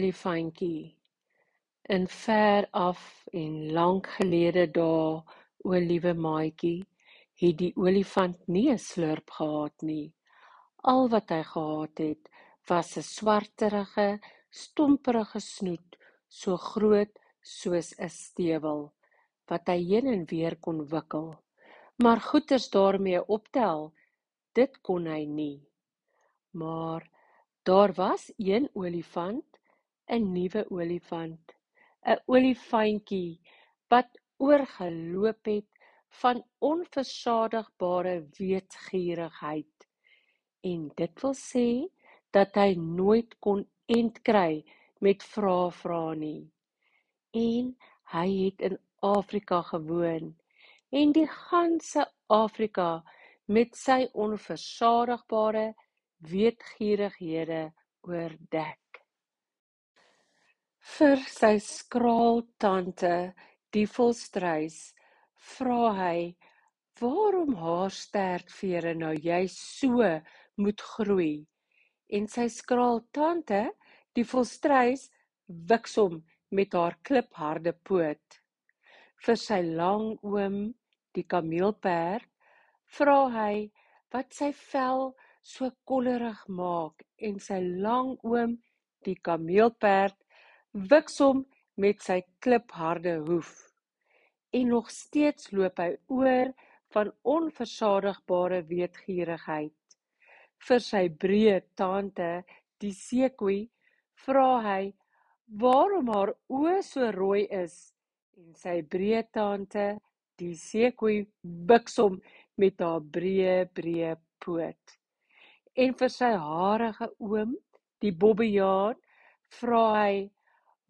Olifantjie In ver af en lank gelede dae, o liewe maatjie, het die olifant nie 'n slurp gehad nie. Al wat hy gehad het, was 'n swarterige, stomperige snoet, so groot soos 'n stewel, wat hy heen en weer kon wikkel. Maar goeters daarmee optel, dit kon hy nie. Maar daar was een olifant, 'n nuwe olifant, 'n olifantjie wat oorgeloop het van onversadigbare weetgierigheid, en dit wil sê dat hy nooit kon end kry met vrae vra nie. En hy het in Afrika gewoon en die ganse Afrika met sy onversadigbare weetgierighede oordek. Vir sy skraaltante, die volstruis, vra hy waarom haar stertvere nou juis so moet groei. En sy skraaltante, die volstruis, wiks hom met haar klipharde poot. Vir sy lang oom, die kameelperd, vra hy wat sy vel so kollerig maak en sy lang oom, die kameelperd, wiks hom met sy klipharde hoef. En nog steeds loop hy oor van onversadigbare weetgierigheid. Vir sy breë tante, die seekoei, vra hy waarom haar oë so rooi is en sy breë tante, die seekoei, wiks hom met haar breë breë poot. En vir sy harige oom, die bobbejaan, vra hy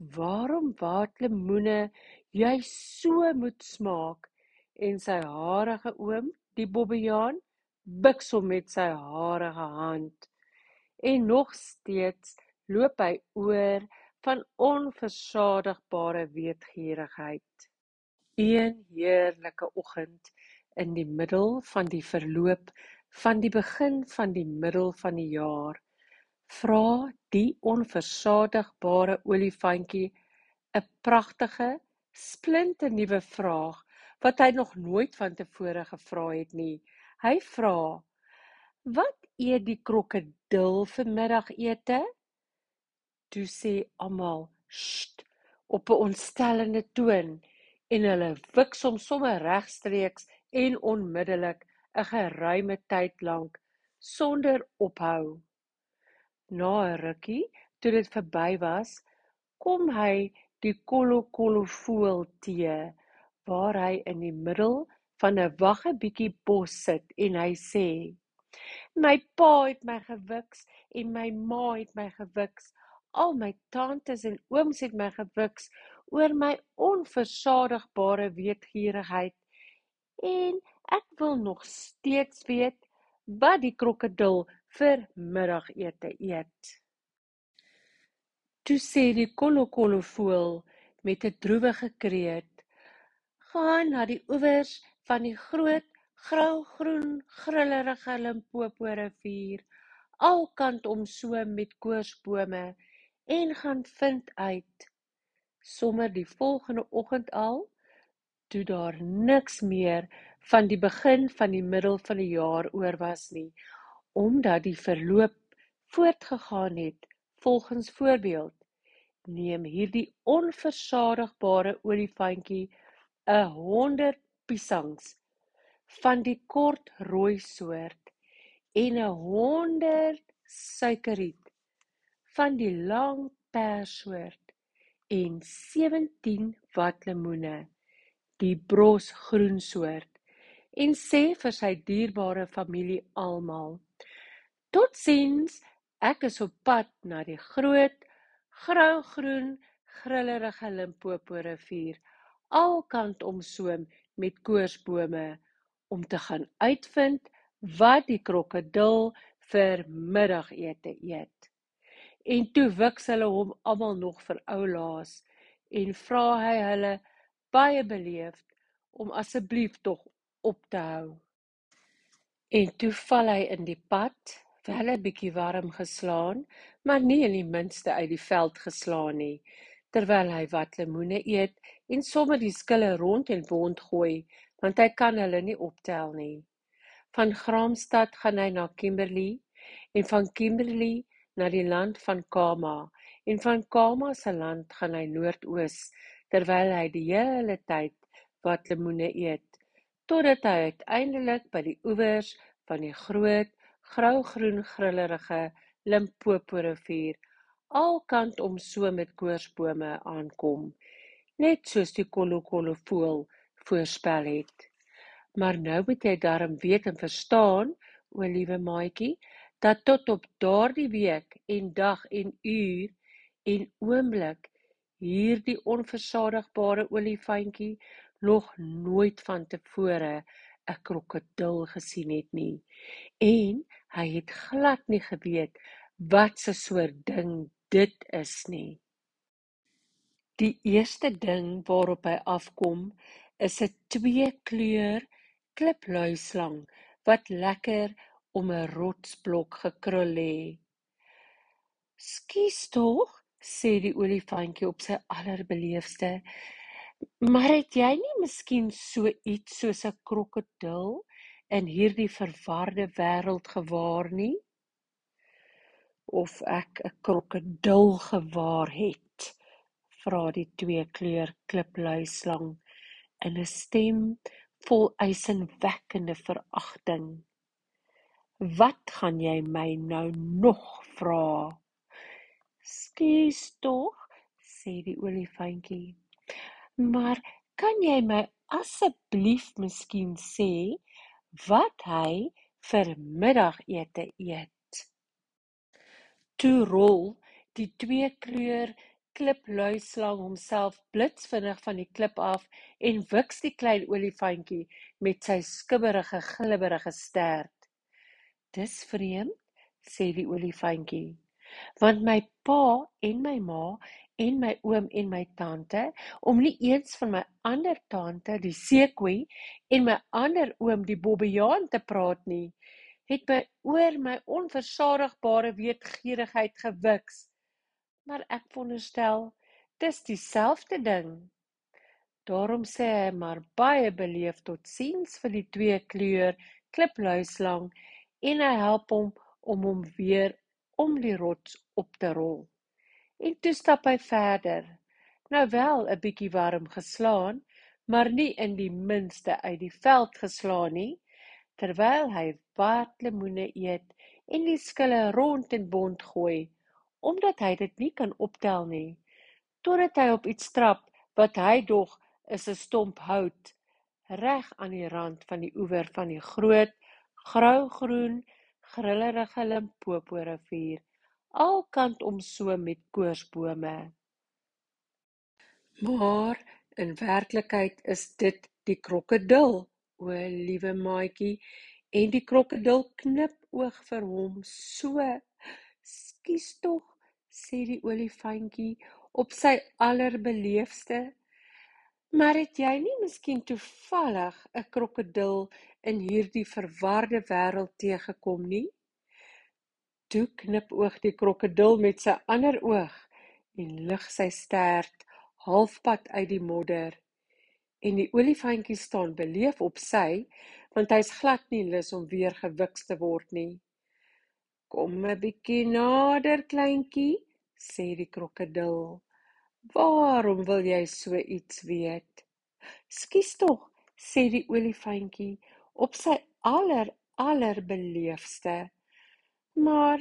waarom waterlemoene juis so moet smaak en sy harige oom, die bobbejaan, biks hom met sy harige hand. En nog steeds loop hy oor van onversadigbare weetgierigheid. Een heerlike oggend in die middel van die verloop van die begin van die middel van die jaar vra die onversadigbare olifantjie 'n pragtige, splinternuwe vraag wat hy nog nooit vantevore gevra het nie. Hy vra: "Wat eet die krokodil vir middagete?" Toe sê almal: "Sst!" op 'n ontstellende toon en hulle wiks hom sommer regstreeks en onmiddellik 'n geruime tyd lank sonder ophou. Na 'n rukkie, toe dit verby was, kom hy die Kolokolofool teë, waar hy in die middel van 'n waggebietjie bos sit en hy sê: "My pa het my gewiks en my ma het my gewiks. Al my tantes en ooms het my gewiks oor my onversadigbare weetgierigheid en ek wil nog steeds weet wat die krokodil vir middagete eet. Toe sê die kolokolofool met 'n droewige kreet: "Gaan na die oewers van die groot graugroen grillerige Limpopo rivier, alkant omsoom met koorsbome en gaan vind uit." Sommer die volgende oggend al, toe daar niks meer van die begin van die middel van die jaar oor was nie, omdat die verloop voortgegaan het volgens voorbeeld, neem hierdie onversadigbare olifantjie 'n 100 piesangs van die kort rooi soort en 'n 100 suikerriet van die lang perssoort en 17 watlemoene, die brosgroen soort, en sê vir sy dierbare familie almal: Totsiens, ek is op pad na die groot, graugroen, grillerige Limpopo rivier, alkant omsoom met koorsbome, om te gaan uitvind wat die krokodil vir middagete eet. En toe wiks hulle hom almal nog vir ou laas en vra hy hulle baie beleefd om asseblief tog op te hou. En toe val hy in die pad wel 'n bietjie warm geslaan, maar nie in die minste uit die veld geslaan nie, terwyl hy wat lemoene eet en sommer die skille rond en bond gooi, want hy kan hulle nie optel nie. Van Graamsstad gaan hy na Kimberley en van Kimberley na die land van Kama en van Kama se land gaan hy noordoos terwyl hy die hele tyd wat lemoene eet totdat hy uiteindelik by die oewers van die groot graugroen grillerige Limpopo rivier alkant om so met koorsbome aankom, net soos die Kolokolo voël voorspel het. Maar nou moet jy darm weet en verstaan, o liewe maatjie, dat tot op daardie week en dag en uur en oomblik hierdie onversadigbare olifantjie nog nooit van tevore 'n krokodil gesien het nie en hy het glad nie geweet wat 'n soort ding dit is nie. Die eerste ding waarop hy afkom is 'n twee-kleur klipluislang wat lekker om 'n rotsblok gekrul lê. "Skus tog," sê die olifantjie op sy allerbeleefdste, "maar het jy nie miskien so iets soos 'n krokodil in hierdie verwarde wêreld gewaar nie?" "Of ek 'n krokodil gewaar het?" vra die twee-kleur klipluislang in 'n stem vol ysinwekkende veragting. "Wat gaan jy my nou nog vra?" "Skus tog," sê die olifantjie, "maar kan jy my asseblief miskien sê wat hy vir middagete eet?" Toe rol die twee-kleur klipluislang homself blitsvinnig van die klip af en wiks die klein olifantjie met sy skibberige glibberige stert. "Dis vreemd," sê die olifantjie, "want my pa en my ma en my oom en my tante, om nie eens van my ander tante, die seekoei, en my ander oom, die bobbejaan te praat nie, het my oor my onversadigbare weetgierigheid gewiks, maar ek veronderstel dis dieselfde ding." Daarom sê hy maar baie beleefd totsiens vir die twee-kleur klipluislang en hy help hom om hom weer om die rots op te rol. En toe stap hy verder, nou wel 'n bietjie warm geslaan, maar nie in die minste uit die veld geslaan nie, terwyl hy wat lemoene eet en die skille rond en bond gooi, omdat hy dit nie kan optel nie, totdat hy op iets trap wat hy dog is 'n stomp hout reg aan die rand van die oewer van die groot graugroen grillerige Limpopo rivier, alkant omso met koorsbome. Maar in werklikheid is dit die krokodil, o liewe maatjie, en die krokodil knipoog vir hom so. "Skus tog," sê die olifantjie op sy allerbeleefdste, "maar het jy nie miskien toevallig 'n krokodil in hierdie verwarde wêreld teëgekom nie?" Toe knipoog die krokodil met sy ander oog en lig sy stert halfpad uit die modder. En die olifantjie staan beleef op sy, want hy's glad nie lus om weer gewiks te word nie. "Kom 'n bietjie nader, kleintjie," sê die krokodil. "Waarom wil jy so iets weet?" "Skus tog," sê die olifantjie op sy aller allerbeleefdste, "maar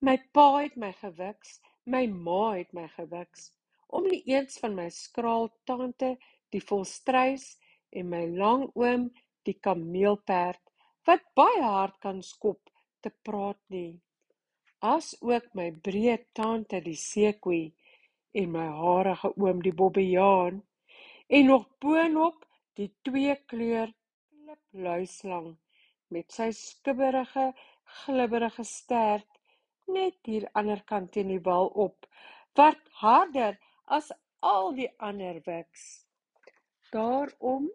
my pa het my gewiks, my ma het my gewiks, om nie eens van my skraal tante, die volstruis, en my langoom, die kameelperd, wat baie hard kan skop, te praat nie, asook my breë tante, die seekoei, en my harige oom, die bobbejaan, en nog boonop die twee-kleur klipluislang met sy skibberige, glibberige stert net hier aanderkant teen die wal op, wat harder as al die ander wiks. Daarom,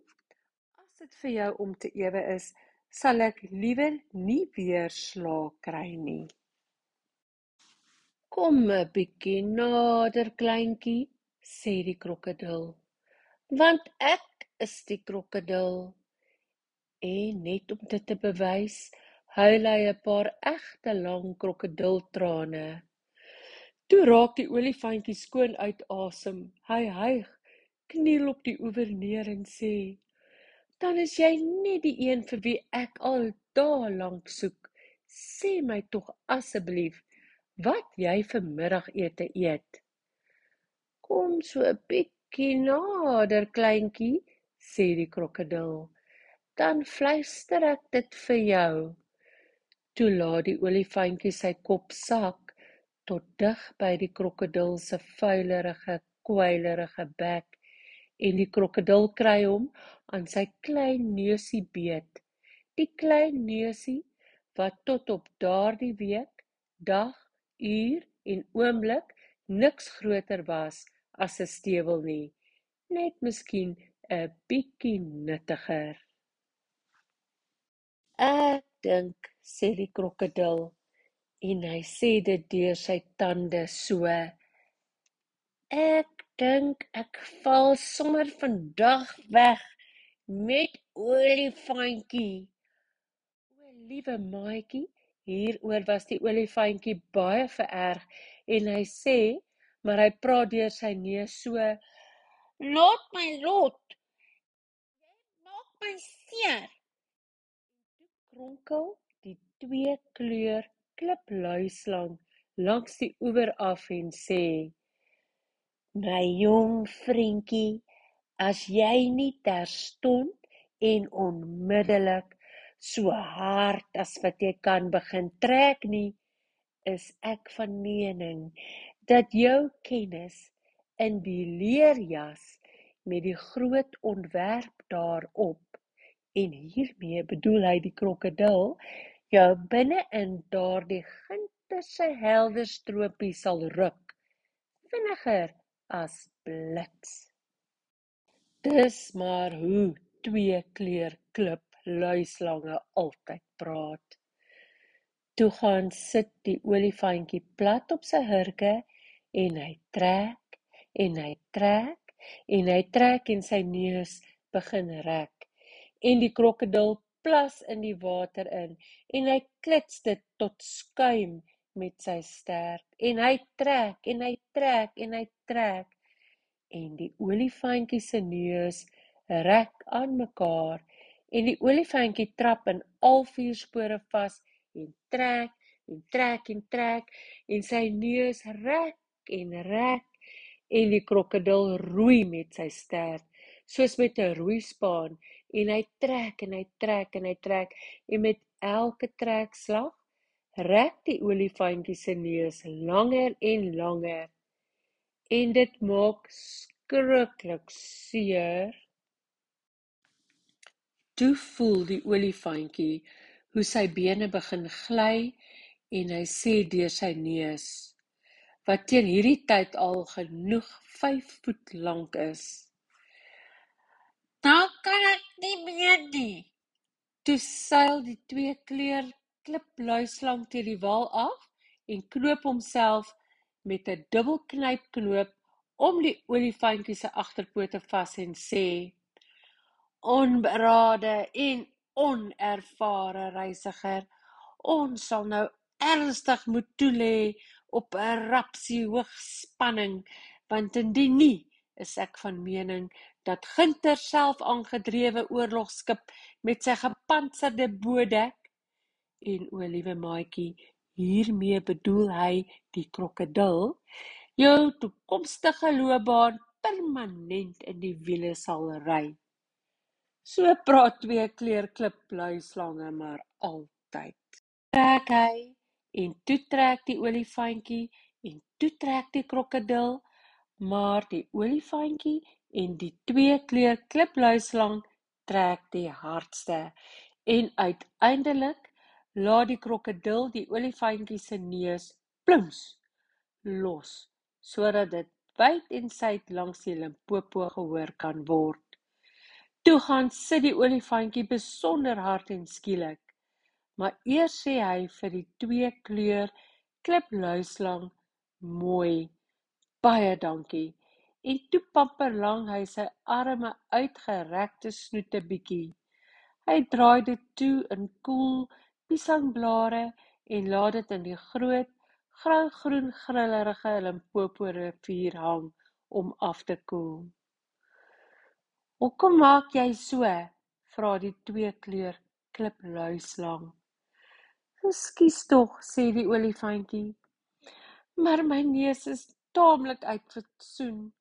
as dit vir jou om te ewe is, sal ek liewer nie weer slaag kry nie. Kom 'n bietjie nader, kleintjie, sê die krokodil, want ek is die krokodil. En net om dit te bewys, huil hy 'n paar egte lang krokodiltrane. Toe raak die olifantjie skoon uit asem. Hy hyg, kniel op die oewer neer en sê: "Dan is jy net die een vir wie ek al dae lank soek. Sê my tog asseblief wat jy vir middagete eet." "Kom so 'n bietjie nader, kleintjie," sê die krokodil. "Dan fluister ek dit vir jou." Toe laat die olifantjie sy kop sak tot dig by die krokodil se vuilerige, kwylerige bek en die krokodil kry hom aan sy klein neusie beet. Die klein neusie wat tot op daardie week, dag, uur en oomblik niks groter was as 'n stewel nie, net miskien 'n bietjie nuttiger. Ek dink, sê die krokodil en hy sê dit deur sy tande so. Ek dink ek val sommer vandag weg met olifantjie. O, liewe maatjie, hieroor was die olifantjie baie vererg en hy sê, maar hy praat deur sy neus so: "Laat my lot. Jy maak my seer." En toe kronkel die twee kleur klipluislang langs die oewer af en sê: "My jong vriendjie, as jy nie terstond en onmiddellik so hard as wat jy kan begin trek nie, is ek van mening dat jou kennis in die leerjas met die groot ontwerp daarop en hiermee bedoel hy die krokodil jou binne in daardie ginterse helder stroopie sal ruk, vinniger as blits. Dis maar hoe twee kleur klip luislange altyd praat. Toe gaan sit die olifantjie plat op sy hurke en hy trek en hy trek en hy trek en sy neus begin rek en die krokodil plas in die water in en hy klits dit tot skuim met sy stert en hy trek en hy trek en hy trek en die olifantjie se neus rek aan mekaar en die olifantjie trap in al vier spore vas en trek en trek en trek en sy neus rek en rek en die krokodil roei met sy stert soos met 'n roeispaan en hy trek en hy trek en hy trek en met elke trekslag rek die olifantjie se neus langer en langer en dit maak skrikkelik seer. Toe voel die olifantjie hoe sy bene begin gly en hy sê deur sy neus wat teen hierdie tyd al genoeg 5 voet lank is. Nou kan ek nie meer nie. Toe seil die twee kleur klipluislang teen die wal af en knoop homself met 'n dubbelknypknoop om die olifantjie se agterpote vas en sê: "Onberade en onervare reisiger, ons sal nou ernstig moet toelê op 'n rapsie hoogspanning, want indien nie, is ek van mening dat Ginter self aangedrewe oorlogskip met sy gepantserde bodek en o liewe maatjie hiermee bedoel hy die krokodil. Jou toekomstige loopbaan permanent in die wiele sal ry. So praat twee kleurklip luislange maar altyd. Trek hy en toe trek die olifantjie en toe trek die krokodil maar die olifantjie en die twee kleur klipluislang trek die hardste en uiteindelik laat die krokodil die olifantjie se neus plums los sodat dit wyd en suid langs die Limpopo gehoor kan word. Toe gaan sit die olifantjie besonder hard en skielik, maar eers sê hy vir die twee kleur klipluislang mooi baie dankie en toe pamperlang hy sy arme uitgerekte snoete bietjie. Hy draai dit toe in koel piesangblare en laat dit in die groot graugroen grillerige Limpopo rivier hang om af te koel. "Hoekom maak jy so?" vra die twee-kleur klipluislang. "Ekskuus tog," sê die olifantjie, "maar my neus is taamlik uitgesoen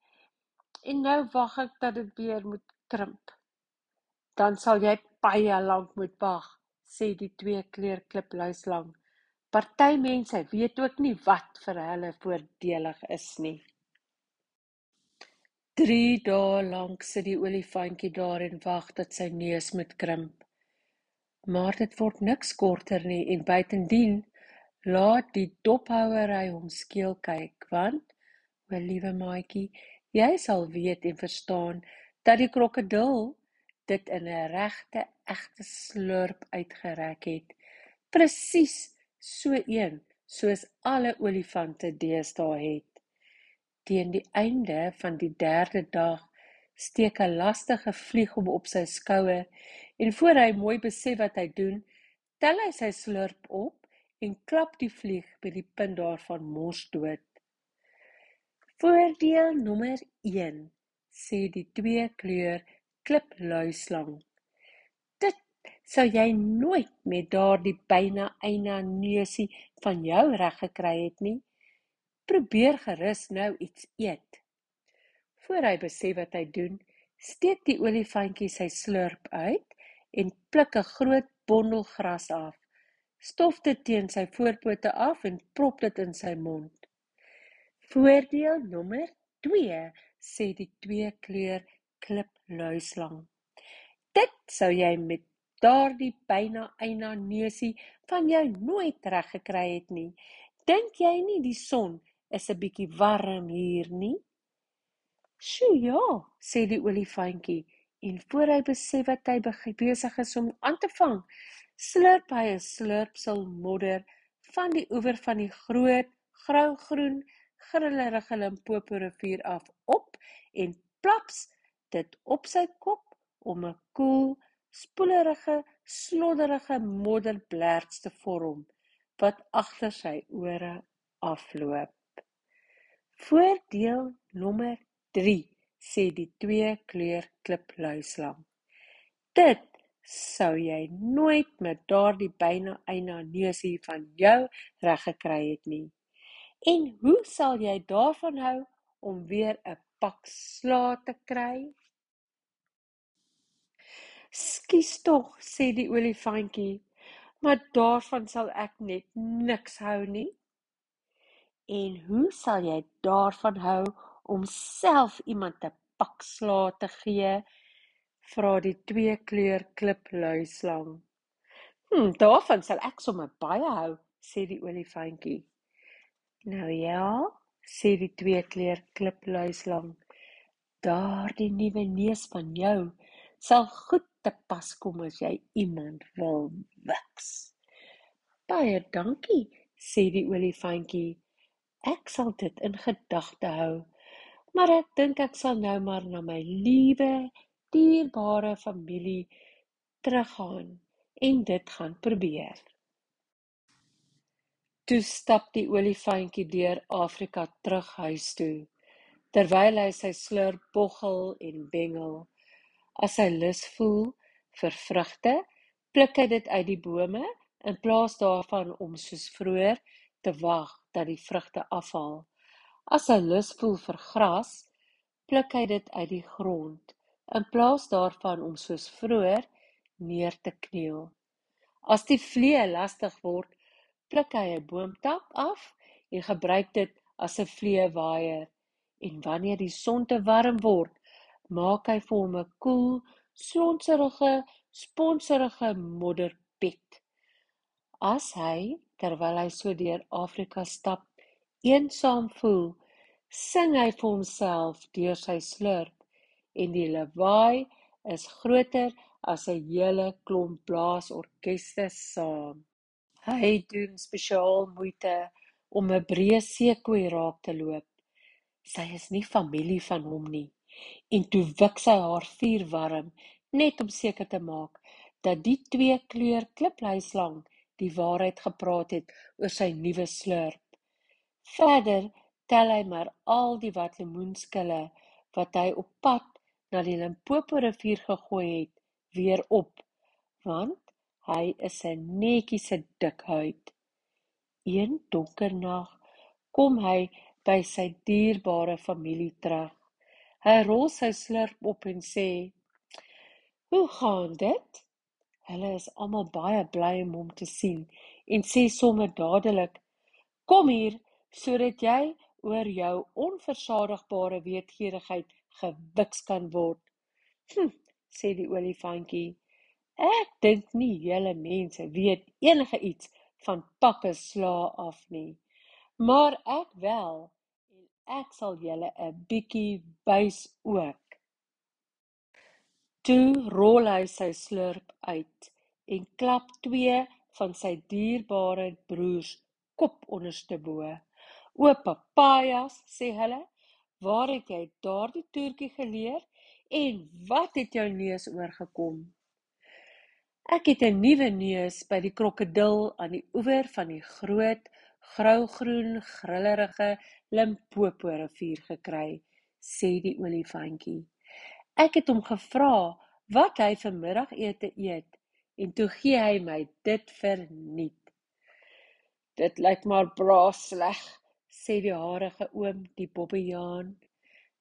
en nou wag ek dat dit weer moet krimp." "Dan sal jy baie lank moet wag," sê die twee-kleur klipluislang. Party mense weet ook nie wat vir hulle voordelig is nie. Drie dae lank sit die olifantjie daar en wag dat sy neus moet krimp. Maar dit word niks korter nie en buitendien laat die dophouery hom skeel kyk want, o liewe maatjie, jy sal weet en verstaan dat die krokodil dit in 'n regte egte slurp uitgereik het. Presies so een soos alle olifante deesdae het. Teen die einde van die derde dag steek 'n lastige vlieg hom op sy skouer en voor hy mooi besef wat hy doen, tel hy sy slurp op en klap die vlieg by die punt daarvan mors dood. Voordeel nommer 1, sê die twee kleur klipluislang. Dit sou jy nooit met daardie byna eina neusie van jou reg gekry het nie. Probeer gerus nou iets eet. Voor hy besef wat hy doen, steek die olifantjie sy slurp uit en pluk 'n groot bondel gras af. Stof dit teen sy voorpote af en prop dit in sy mond. Voordeel nommer 2, sê die twee kleur klipluislang. Dit sou jy met daardie byna eina neusie van jou nooit reg gekry het nie. Dink jy nie die son is 'n bietjie warm hier nie? Sjoe ja, sê die olifantjie en voor hy besef wat hy besig is om aan te vang, slurp hy 'n slurpsel modder van die oewer van die groot graugroen grillerige Limpopo rivier af op en plaps dit op sy kop om 'n koel, spoelerige, slodderige modderblerts te vorm wat agter sy ore afloop. Voordeel nommer 3, sê die twee kleur klipluislang. Dit sou jy nooit met daardie byna eina neusie van jou reg gekry het nie. En hoe sal jy daarvan hou om weer 'n pak slaag te kry? Skus tog, sê die olifantjie, maar daarvan sal ek net niks hou nie. En hoe sal jy daarvan hou om self iemand 'n pak slaag te gee? vra die twee kleur klipluislang. Hm, daarvan sal ek sommer baie hou, sê die olifantjie. Nou ja, sê die twee kleur klipluislang. Daardie nuwe neus van jou sal goed te pas kom as jy iemand wil wiks. Baie dankie, sê die olifantjie. Ek sal dit in gedagte hou. Maar ek dink ek sal nou maar na my liewe, dierbare familie teruggaan en dit gaan probeer. Toe stap die olifantjie deur Afrika terug huis toe, terwyl hy sy slurp boggel en bengel. As hy lus voel vir vrugte, pluk hy dit uit die bome in plaas daarvan om soos vroeër te wag dat die vrugte afval. As hy lus voel vir gras, pluk hy dit uit die grond in plaas daarvan om soos vroeër neer te kniel. As die vliee lastig word, pluk hy 'n boomtak af en gebruik dit as 'n vleewaaier. En wanneer die son te warm word, maak hy vir hom 'n koel, slonserige, sponserige modderbed. As hy, terwyl hy so deur Afrika stap, eensaam voel, sing hy vir homself deur sy slurp en die lawaai is groter as 'n hele klomp blaasorkeste saam. Hy doen spesiaal moeite om 'n breë seekoei raak te loop. Sy is nie familie van hom nie en toe wik sy haar vuur warm net om seker te maak dat die twee kleur klipluislang die waarheid gepraat het oor sy nuwe slurp. Verder tel hy maar al die wat lemoenskille wat hy op pad na die Limpopo rivier gegooi het, weer op, want hy is 'n netjiese dik huid. Een donker nag kom hy by sy dierbare familie terug. Hy rol sy slurp op en sê: "Hoe gaan dit?" Hulle is almal baie bly om hom te sien en sê sommer dadelik: "Kom hier sodat jy oor jou onversadigbare weetgierigheid gewiks kan word. Hm, sê die olifantjie. Ek dink nie julle mense weet enige iets van pakke sla af nie. Maar ek wel en ek sal julle 'n bietjie wys ook. Toe rol hy sy slurp uit en klap twee van sy dierbare broers kop onderste bo. O papajas, sê hulle, waar het jy daardie toertjie geleer en wat het jou neus oorgekom? Ek het 'n nuwe neus by die krokodil aan die oewer van die groot, graugroen, grillerige Limpopo rivier gekry, sê die olifantjie. Ek het hom gevra wat hy vir middagete eet en toe gee hy my dit verniet. Dit lyk maar braas sleg, sê die harige oom, die bobbejaan.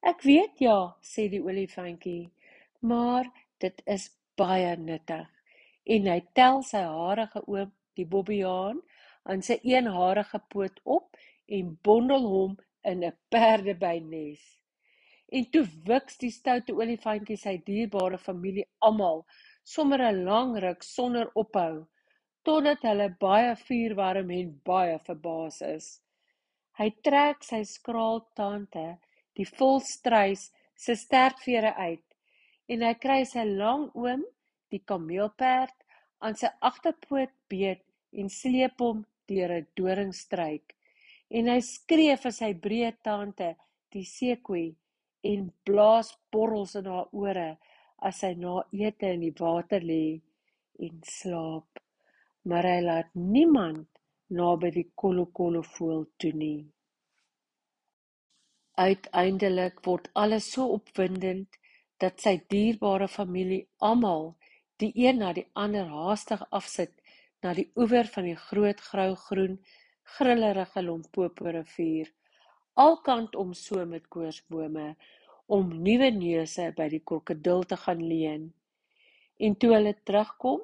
Ek weet ja, sê die olifantjie, maar dit is baie nuttig. En hy tel sy harige oom, die bobbejaan, aan sy eenharige poot op en bondel hom in 'n perdebynes. En toe wiks die stoute olifantjie sy dierbare familie almal sommer 'n lang ruk sonder ophou totdat hulle baie vuurwarm en baie verbaas is. Hy trek sy skraal tande, die volstruis se stertvere uit en hy kry sy lang oom, die kameelperd, aan sy agterpoot beet en sleep hom deur 'n doringstruik. En hy skree vir sy breë tante, die seekoei, en blaas borrels in haar ore as sy na ete in die water lê en slaap. Maar hy laat niemand naby die kolokolo voël toe nie. Uiteindelik word alles so opwindend dat sy dierbare familie almal die een na die ander haastig afsit na die oewer van die groot graugroen grillerige Limpopo rivier, alkant om so met koorsbome om nuwe neuse by die krokodil te gaan leen. En toe hulle terugkom,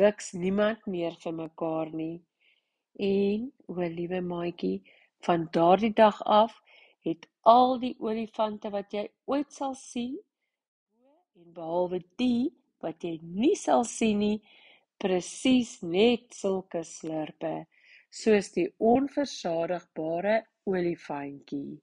wiks niemand meer vir mekaar nie. En, o liewe maatjie, van daardie dag af het al die olifante wat jy ooit sal sien, en behalwe die wat jy nie sal sien nie, presies net sulke slurpe, soos die onversadigbare olifantjie.